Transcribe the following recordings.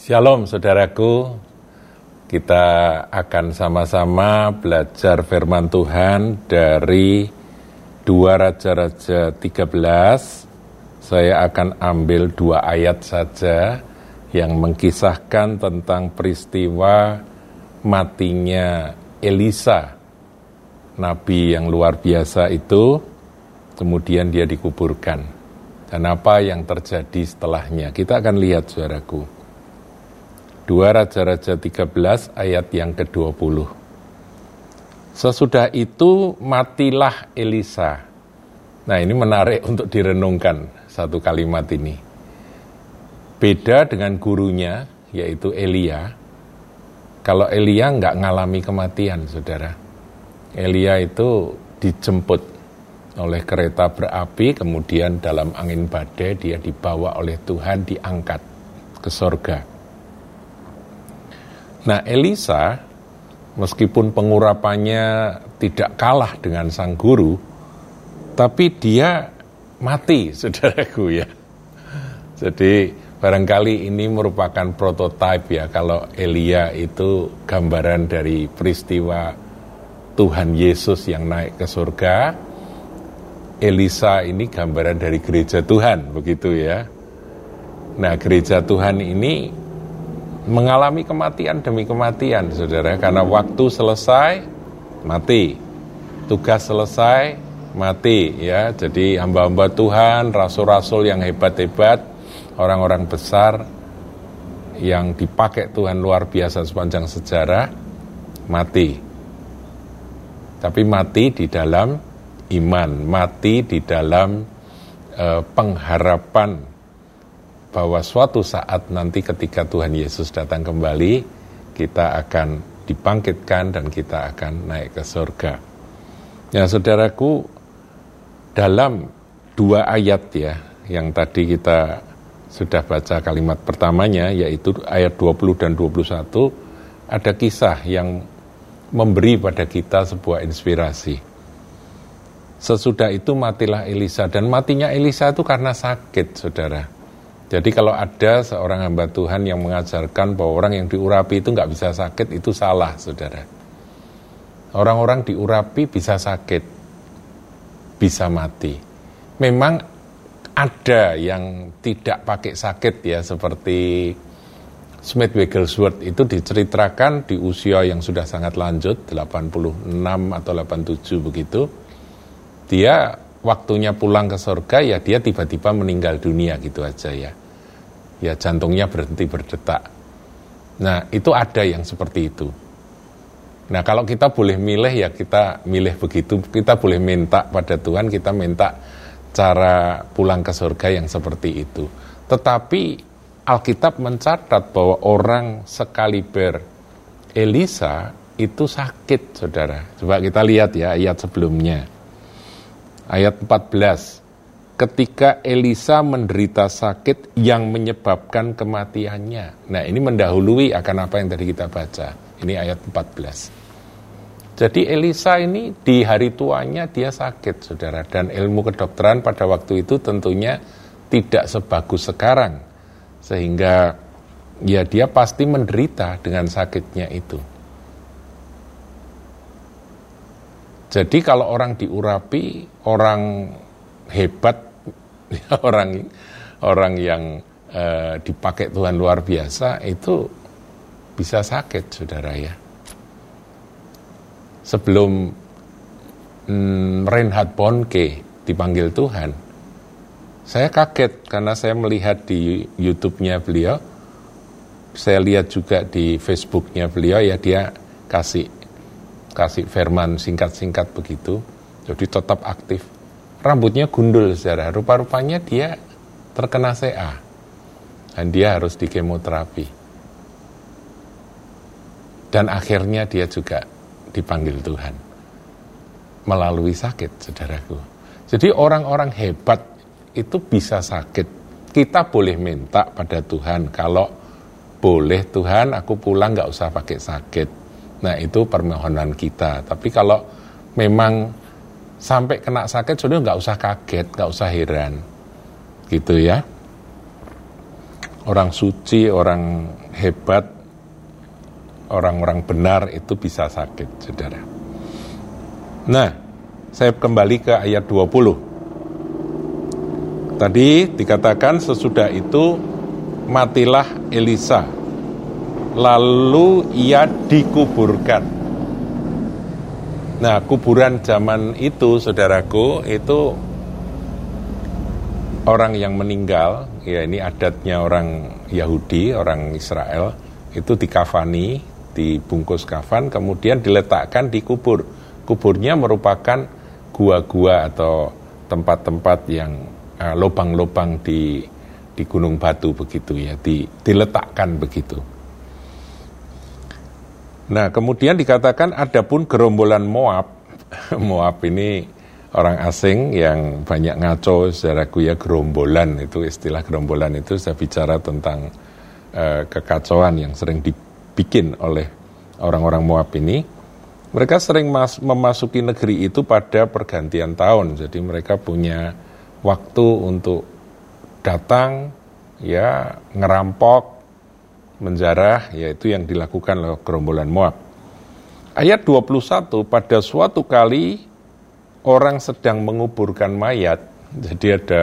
Shalom saudaraku, kita akan sama-sama belajar firman Tuhan dari dua Raja-Raja 13. Saya akan ambil dua ayat saja yang mengkisahkan tentang peristiwa matinya Elisa, nabi yang luar biasa itu, kemudian dia dikuburkan. Dan apa yang terjadi setelahnya, kita akan lihat saudaraku. 2 Raja-Raja 13 ayat yang ke-20. Sesudah itu matilah Elisa. Nah ini menarik untuk direnungkan satu kalimat ini. Beda dengan gurunya, yaitu Elia. Kalau Elia nggak ngalami kematian, saudara. Elia itu dijemput oleh kereta berapi, kemudian dalam angin badai dia dibawa oleh Tuhan, diangkat ke sorga. Nah Elisa, meskipun pengurapannya tidak kalah dengan sang guru, tapi dia mati, saudaraku ya. Jadi barangkali ini merupakan prototipe ya kalau Elia itu gambaran dari peristiwa Tuhan Yesus yang naik ke surga. Elisa ini gambaran dari gereja Tuhan, begitu ya. Nah, gereja Tuhan ini mengalami kematian demi kematian, saudara, karena waktu selesai, mati. Tugas selesai, mati, ya. Jadi hamba-hamba Tuhan, rasul-rasul yang hebat-hebat, orang-orang besar yang dipakai Tuhan luar biasa sepanjang sejarah, mati. Tapi mati di dalam iman, mati di dalam uh, pengharapan bahwa suatu saat nanti ketika Tuhan Yesus datang kembali, kita akan dibangkitkan dan kita akan naik ke surga. Ya saudaraku, dalam dua ayat ya, yang tadi kita sudah baca kalimat pertamanya, yaitu ayat 20 dan 21, ada kisah yang memberi pada kita sebuah inspirasi. Sesudah itu matilah Elisa, dan matinya Elisa itu karena sakit, saudara jadi kalau ada seorang hamba Tuhan yang mengajarkan bahwa orang yang diurapi itu nggak bisa sakit, itu salah, saudara. Orang-orang diurapi bisa sakit, bisa mati. Memang ada yang tidak pakai sakit ya, seperti Smith Wigglesworth itu diceritakan di usia yang sudah sangat lanjut, 86 atau 87 begitu. Dia waktunya pulang ke surga ya dia tiba-tiba meninggal dunia gitu aja ya ya jantungnya berhenti berdetak. Nah, itu ada yang seperti itu. Nah, kalau kita boleh milih ya kita milih begitu, kita boleh minta pada Tuhan, kita minta cara pulang ke surga yang seperti itu. Tetapi Alkitab mencatat bahwa orang sekaliber Elisa itu sakit, saudara. Coba kita lihat ya ayat sebelumnya. Ayat 14 ketika Elisa menderita sakit yang menyebabkan kematiannya. Nah, ini mendahului akan apa yang tadi kita baca. Ini ayat 14. Jadi Elisa ini di hari tuanya dia sakit, saudara. Dan ilmu kedokteran pada waktu itu tentunya tidak sebagus sekarang. Sehingga ya dia pasti menderita dengan sakitnya itu. Jadi kalau orang diurapi, orang hebat orang orang yang uh, dipakai Tuhan luar biasa itu bisa sakit, saudara ya. Sebelum mm, Reinhard Bonke dipanggil Tuhan, saya kaget karena saya melihat di YouTube-nya beliau, saya lihat juga di Facebook-nya beliau ya dia kasih kasih firman singkat-singkat begitu, jadi tetap aktif. Rambutnya gundul secara rupa-rupanya dia terkena CA dan dia harus di kemoterapi dan akhirnya dia juga dipanggil Tuhan. Melalui sakit saudaraku. Jadi orang-orang hebat itu bisa sakit. Kita boleh minta pada Tuhan kalau boleh Tuhan aku pulang nggak usah pakai sakit nah itu permohonan kita tapi kalau memang sampai kena sakit sudah nggak usah kaget, nggak usah heran, gitu ya. orang suci, orang hebat, orang-orang benar itu bisa sakit, saudara. Nah, saya kembali ke ayat 20. Tadi dikatakan sesudah itu matilah Elisa. Lalu ia dikuburkan. Nah, kuburan zaman itu, saudaraku, itu orang yang meninggal, ya ini adatnya orang Yahudi, orang Israel, itu dikafani, dibungkus kafan, kemudian diletakkan di kubur. Kuburnya merupakan gua-gua atau tempat-tempat yang uh, lubang-lubang di di gunung batu begitu ya, di, diletakkan begitu. Nah, kemudian dikatakan ada pun gerombolan Moab. Moab ini orang asing yang banyak ngaco secara kuya gerombolan itu istilah gerombolan itu saya bicara tentang uh, kekacauan yang sering dibikin oleh orang-orang Moab ini mereka sering mas memasuki negeri itu pada pergantian tahun jadi mereka punya waktu untuk datang ya ngerampok menjarah yaitu yang dilakukan oleh gerombolan Moab ayat 21 pada suatu kali orang sedang menguburkan mayat, jadi ada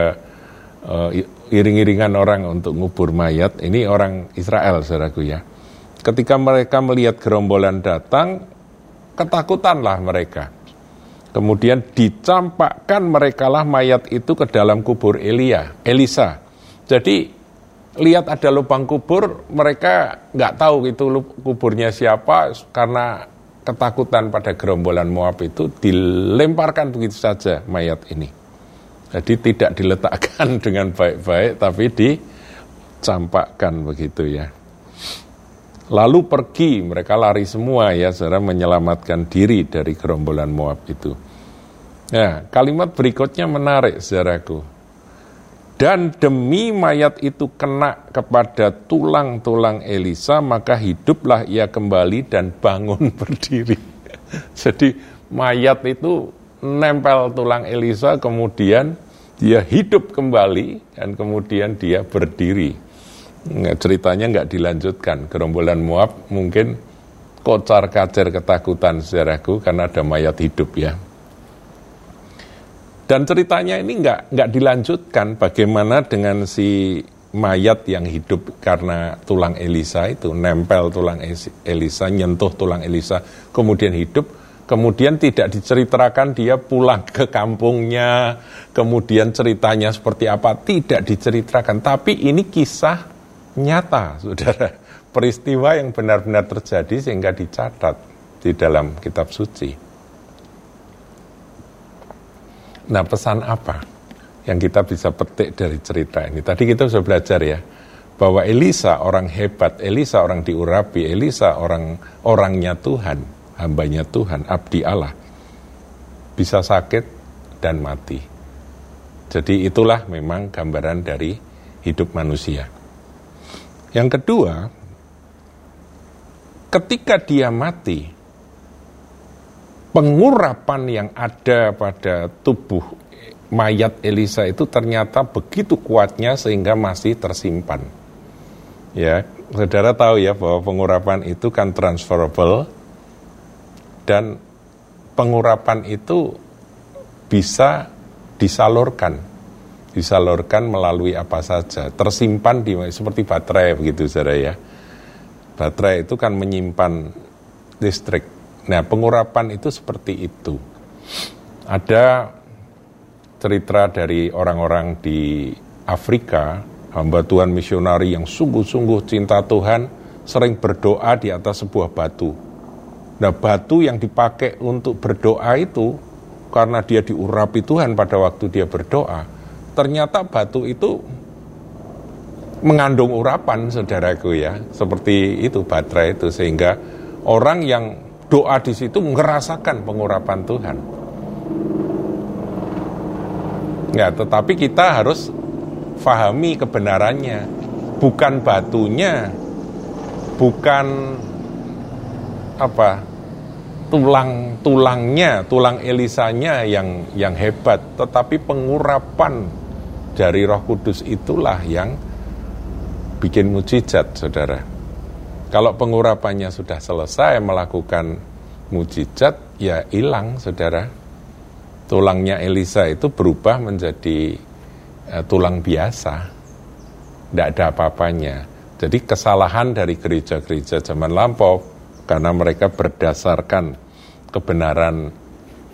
uh, iring-iringan orang untuk ngubur mayat, ini orang Israel, saudaraku ya. Ketika mereka melihat gerombolan datang, ketakutanlah mereka. Kemudian dicampakkan merekalah mayat itu ke dalam kubur Elia, Elisa. Jadi lihat ada lubang kubur, mereka nggak tahu itu kuburnya siapa karena ketakutan pada gerombolan Moab itu dilemparkan begitu saja mayat ini. Jadi tidak diletakkan dengan baik-baik tapi dicampakkan begitu ya. Lalu pergi, mereka lari semua ya, saudara menyelamatkan diri dari gerombolan Moab itu. Nah, kalimat berikutnya menarik, saudaraku. Dan demi mayat itu kena kepada tulang-tulang Elisa, maka hiduplah ia kembali dan bangun berdiri. Jadi mayat itu nempel tulang Elisa, kemudian dia hidup kembali, dan kemudian dia berdiri. Ceritanya nggak dilanjutkan. Gerombolan Moab mungkin kocar kacir ketakutan sejarahku karena ada mayat hidup ya. Dan ceritanya ini nggak nggak dilanjutkan bagaimana dengan si mayat yang hidup karena tulang Elisa itu nempel tulang Elisa, nyentuh tulang Elisa, kemudian hidup, kemudian tidak diceritakan dia pulang ke kampungnya, kemudian ceritanya seperti apa, tidak diceritakan. Tapi ini kisah nyata, saudara. Peristiwa yang benar-benar terjadi sehingga dicatat di dalam kitab suci. Nah pesan apa yang kita bisa petik dari cerita ini? Tadi kita sudah belajar ya, bahwa Elisa orang hebat, Elisa orang diurapi, Elisa orang orangnya Tuhan, hambanya Tuhan, abdi Allah, bisa sakit dan mati. Jadi itulah memang gambaran dari hidup manusia. Yang kedua, ketika dia mati, pengurapan yang ada pada tubuh mayat Elisa itu ternyata begitu kuatnya sehingga masih tersimpan. Ya, saudara tahu ya bahwa pengurapan itu kan transferable dan pengurapan itu bisa disalurkan, disalurkan melalui apa saja, tersimpan di seperti baterai begitu saudara ya. Baterai itu kan menyimpan listrik Nah, pengurapan itu seperti itu. Ada cerita dari orang-orang di Afrika, hamba Tuhan misionari yang sungguh-sungguh cinta Tuhan, sering berdoa di atas sebuah batu. Nah, batu yang dipakai untuk berdoa itu, karena dia diurapi Tuhan pada waktu dia berdoa, ternyata batu itu mengandung urapan, saudaraku ya, seperti itu baterai itu, sehingga orang yang doa di situ merasakan pengurapan Tuhan. Ya, tetapi kita harus fahami kebenarannya, bukan batunya, bukan apa tulang tulangnya, tulang Elisanya yang yang hebat, tetapi pengurapan dari Roh Kudus itulah yang bikin mujizat, saudara. Kalau pengurapannya sudah selesai melakukan mujizat, ya hilang, saudara. Tulangnya Elisa itu berubah menjadi uh, tulang biasa. Tidak ada apa-apanya. Jadi kesalahan dari gereja-gereja zaman lampau, karena mereka berdasarkan kebenaran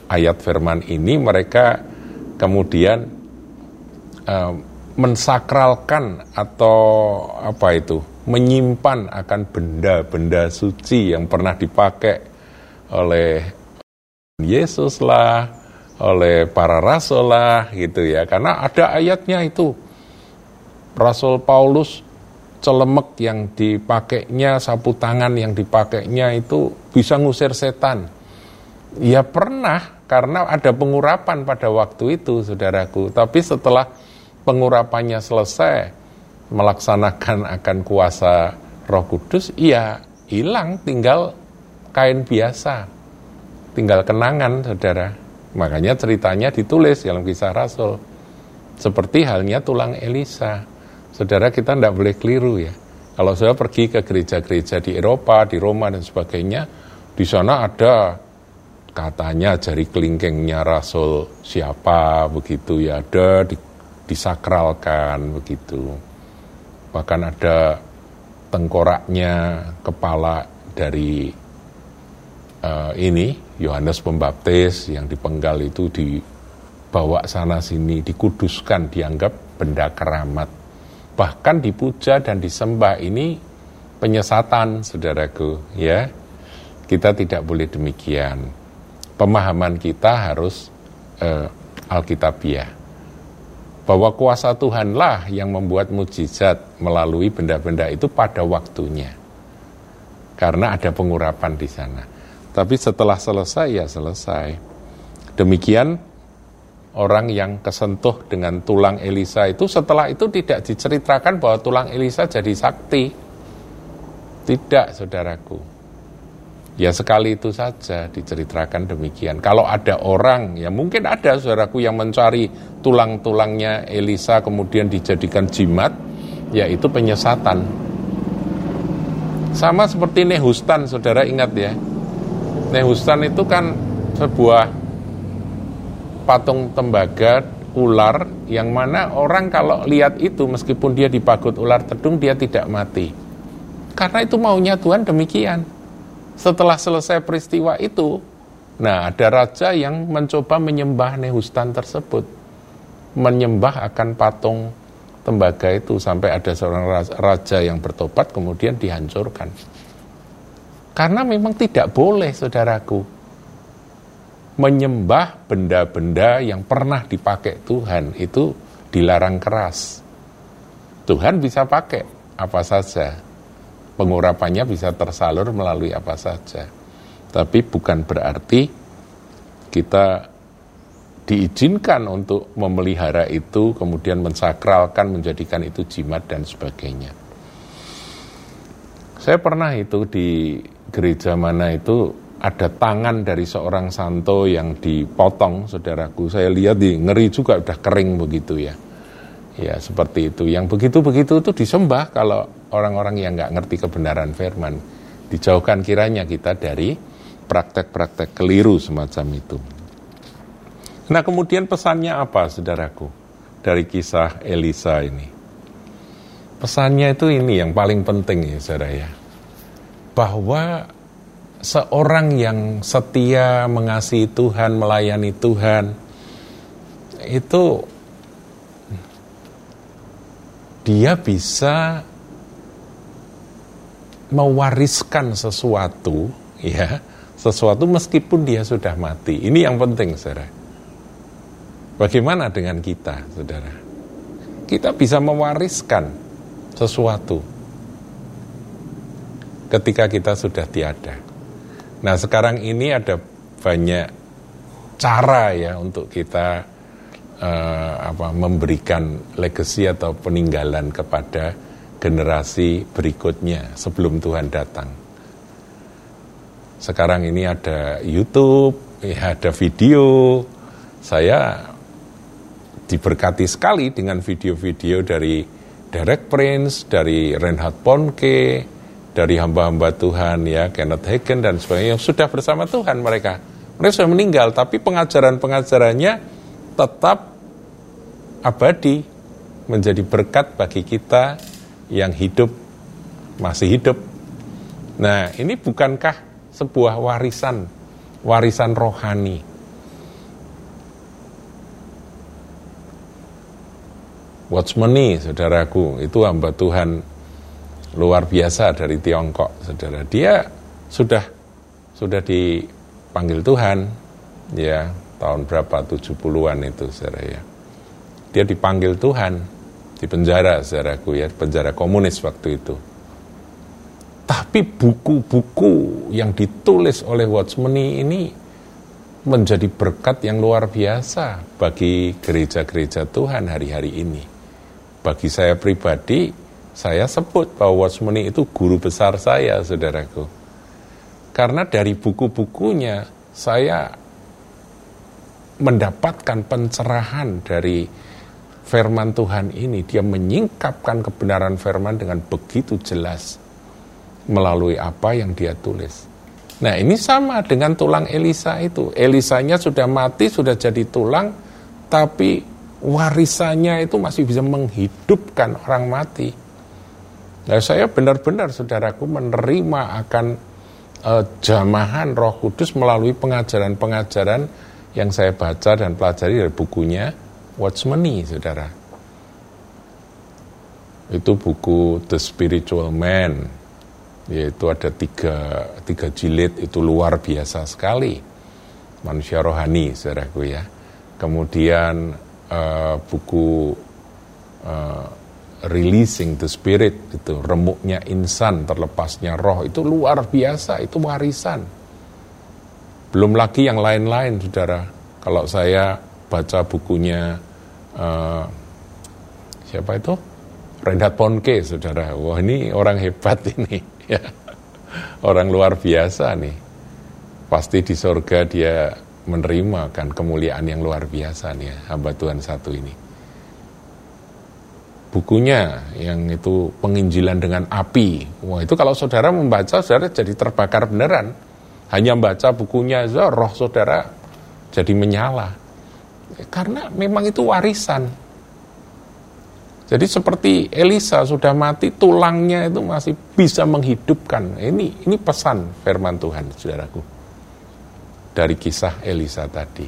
ayat firman ini, mereka kemudian uh, mensakralkan atau apa itu menyimpan akan benda-benda suci yang pernah dipakai oleh Yesus lah, oleh para rasul lah gitu ya. Karena ada ayatnya itu. Rasul Paulus celemek yang dipakainya, sapu tangan yang dipakainya itu bisa ngusir setan. Ya pernah, karena ada pengurapan pada waktu itu, saudaraku. Tapi setelah pengurapannya selesai, melaksanakan akan kuasa Roh Kudus, iya hilang, tinggal kain biasa, tinggal kenangan, saudara. Makanya ceritanya ditulis dalam kisah Rasul. Seperti halnya tulang Elisa. Saudara kita tidak boleh keliru ya. Kalau saya pergi ke gereja-gereja di Eropa, di Roma dan sebagainya, di sana ada katanya jari kelingkingnya Rasul siapa begitu ya ada di disakralkan begitu. Bahkan ada tengkoraknya kepala dari uh, ini Yohanes Pembaptis yang dipenggal itu dibawa sana sini dikuduskan dianggap benda keramat. Bahkan dipuja dan disembah ini penyesatan saudaraku ya. Kita tidak boleh demikian. Pemahaman kita harus uh, alkitabiah bahwa kuasa Tuhanlah yang membuat mujizat melalui benda-benda itu pada waktunya. Karena ada pengurapan di sana. Tapi setelah selesai ya selesai. Demikian orang yang kesentuh dengan tulang Elisa itu setelah itu tidak diceritakan bahwa tulang Elisa jadi sakti. Tidak, saudaraku. Ya sekali itu saja diceritakan demikian. Kalau ada orang, ya mungkin ada saudaraku yang mencari tulang-tulangnya Elisa kemudian dijadikan jimat, ya itu penyesatan. Sama seperti Nehustan, saudara ingat ya. Nehustan itu kan sebuah patung tembaga ular yang mana orang kalau lihat itu meskipun dia dipagut ular tedung dia tidak mati. Karena itu maunya Tuhan demikian. Setelah selesai peristiwa itu, nah ada raja yang mencoba menyembah Nehustan tersebut. Menyembah akan patung tembaga itu sampai ada seorang raja yang bertobat kemudian dihancurkan. Karena memang tidak boleh saudaraku menyembah benda-benda yang pernah dipakai Tuhan itu dilarang keras. Tuhan bisa pakai apa saja, pengurapannya bisa tersalur melalui apa saja. Tapi bukan berarti kita diizinkan untuk memelihara itu, kemudian mensakralkan, menjadikan itu jimat dan sebagainya. Saya pernah itu di gereja mana itu ada tangan dari seorang santo yang dipotong, saudaraku. Saya lihat di ngeri juga udah kering begitu ya. Ya seperti itu. Yang begitu-begitu itu disembah kalau orang-orang yang nggak ngerti kebenaran firman. Dijauhkan kiranya kita dari praktek-praktek keliru semacam itu. Nah kemudian pesannya apa saudaraku dari kisah Elisa ini? Pesannya itu ini yang paling penting ya saudara ya. Bahwa seorang yang setia mengasihi Tuhan, melayani Tuhan, itu dia bisa mewariskan sesuatu, ya, sesuatu meskipun dia sudah mati. Ini yang penting, saudara. Bagaimana dengan kita, saudara? Kita bisa mewariskan sesuatu ketika kita sudah tiada. Nah, sekarang ini ada banyak cara ya untuk kita uh, apa memberikan legacy atau peninggalan kepada generasi berikutnya sebelum Tuhan datang. Sekarang ini ada YouTube, ya ada video. Saya diberkati sekali dengan video-video dari Derek Prince, dari Reinhard Ponke, dari hamba-hamba Tuhan ya Kenneth Hagen dan sebagainya yang sudah bersama Tuhan mereka. Mereka sudah meninggal tapi pengajaran-pengajarannya tetap abadi menjadi berkat bagi kita yang hidup masih hidup. Nah, ini bukankah sebuah warisan warisan rohani? Watchmeni, saudaraku, itu hamba Tuhan luar biasa dari Tiongkok, saudara. Dia sudah sudah dipanggil Tuhan, ya tahun berapa 70-an itu, saudara ya. Dia dipanggil Tuhan di penjara, saudaraku ya, penjara komunis waktu itu. Tapi buku-buku yang ditulis oleh Watchmeni ini menjadi berkat yang luar biasa bagi gereja-gereja Tuhan hari-hari ini. Bagi saya pribadi, saya sebut bahwa Watchmeni itu guru besar saya, saudaraku. Karena dari buku-bukunya saya mendapatkan pencerahan dari firman Tuhan ini. Dia menyingkapkan kebenaran firman dengan begitu jelas melalui apa yang dia tulis. Nah ini sama dengan tulang Elisa itu. Elisanya sudah mati, sudah jadi tulang, tapi warisannya itu masih bisa menghidupkan orang mati. Nah, saya benar-benar saudaraku menerima akan uh, jamahan Roh Kudus melalui pengajaran-pengajaran yang saya baca dan pelajari dari bukunya Watchmeni, saudara. Itu buku The Spiritual Man, yaitu ada tiga, tiga jilid, itu luar biasa sekali. Manusia rohani, saudaraku ya. Kemudian uh, buku uh, releasing the spirit itu remuknya insan terlepasnya roh itu luar biasa itu warisan belum lagi yang lain-lain saudara kalau saya baca bukunya uh, siapa itu Reinhard Ponke saudara wah ini orang hebat ini ya orang luar biasa nih pasti di surga dia menerima kan kemuliaan yang luar biasa nih ya, hamba Tuhan satu ini bukunya yang itu penginjilan dengan api. Wah itu kalau saudara membaca, saudara jadi terbakar beneran. Hanya membaca bukunya, roh saudara jadi menyala. Karena memang itu warisan. Jadi seperti Elisa sudah mati, tulangnya itu masih bisa menghidupkan. Ini ini pesan firman Tuhan, saudaraku. Dari kisah Elisa tadi.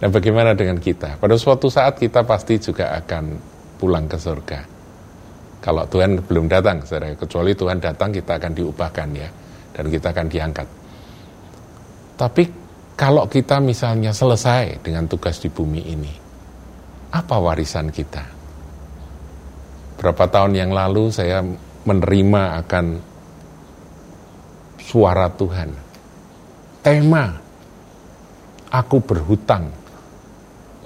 Nah bagaimana dengan kita? Pada suatu saat kita pasti juga akan pulang ke surga. Kalau Tuhan belum datang, saudara, kecuali Tuhan datang kita akan diubahkan ya, dan kita akan diangkat. Tapi kalau kita misalnya selesai dengan tugas di bumi ini, apa warisan kita? Berapa tahun yang lalu saya menerima akan suara Tuhan. Tema, aku berhutang.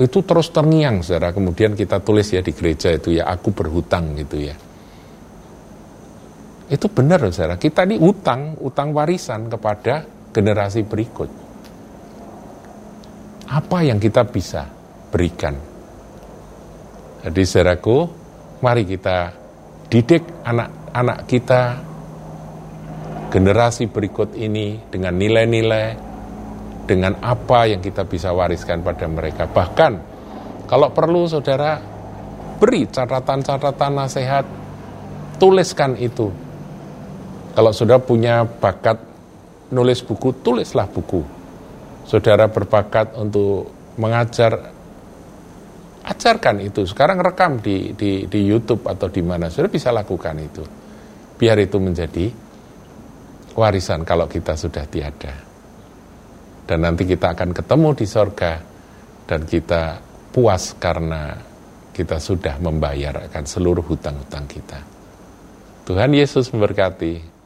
Itu terus terngiang saudara. Kemudian kita tulis ya di gereja itu ya aku berhutang gitu ya. Itu benar saudara. Kita ini utang utang warisan kepada generasi berikut apa yang kita bisa berikan jadi saudaraku mari kita didik anak-anak kita generasi berikut ini dengan nilai-nilai dengan apa yang kita bisa wariskan pada mereka. Bahkan kalau perlu saudara beri catatan-catatan nasihat, tuliskan itu. Kalau saudara punya bakat nulis buku, tulislah buku. Saudara berbakat untuk mengajar, ajarkan itu. Sekarang rekam di, di, di YouTube atau di mana, saudara bisa lakukan itu. Biar itu menjadi warisan kalau kita sudah tiada dan nanti kita akan ketemu di sorga dan kita puas karena kita sudah membayar akan seluruh hutang-hutang kita. Tuhan Yesus memberkati.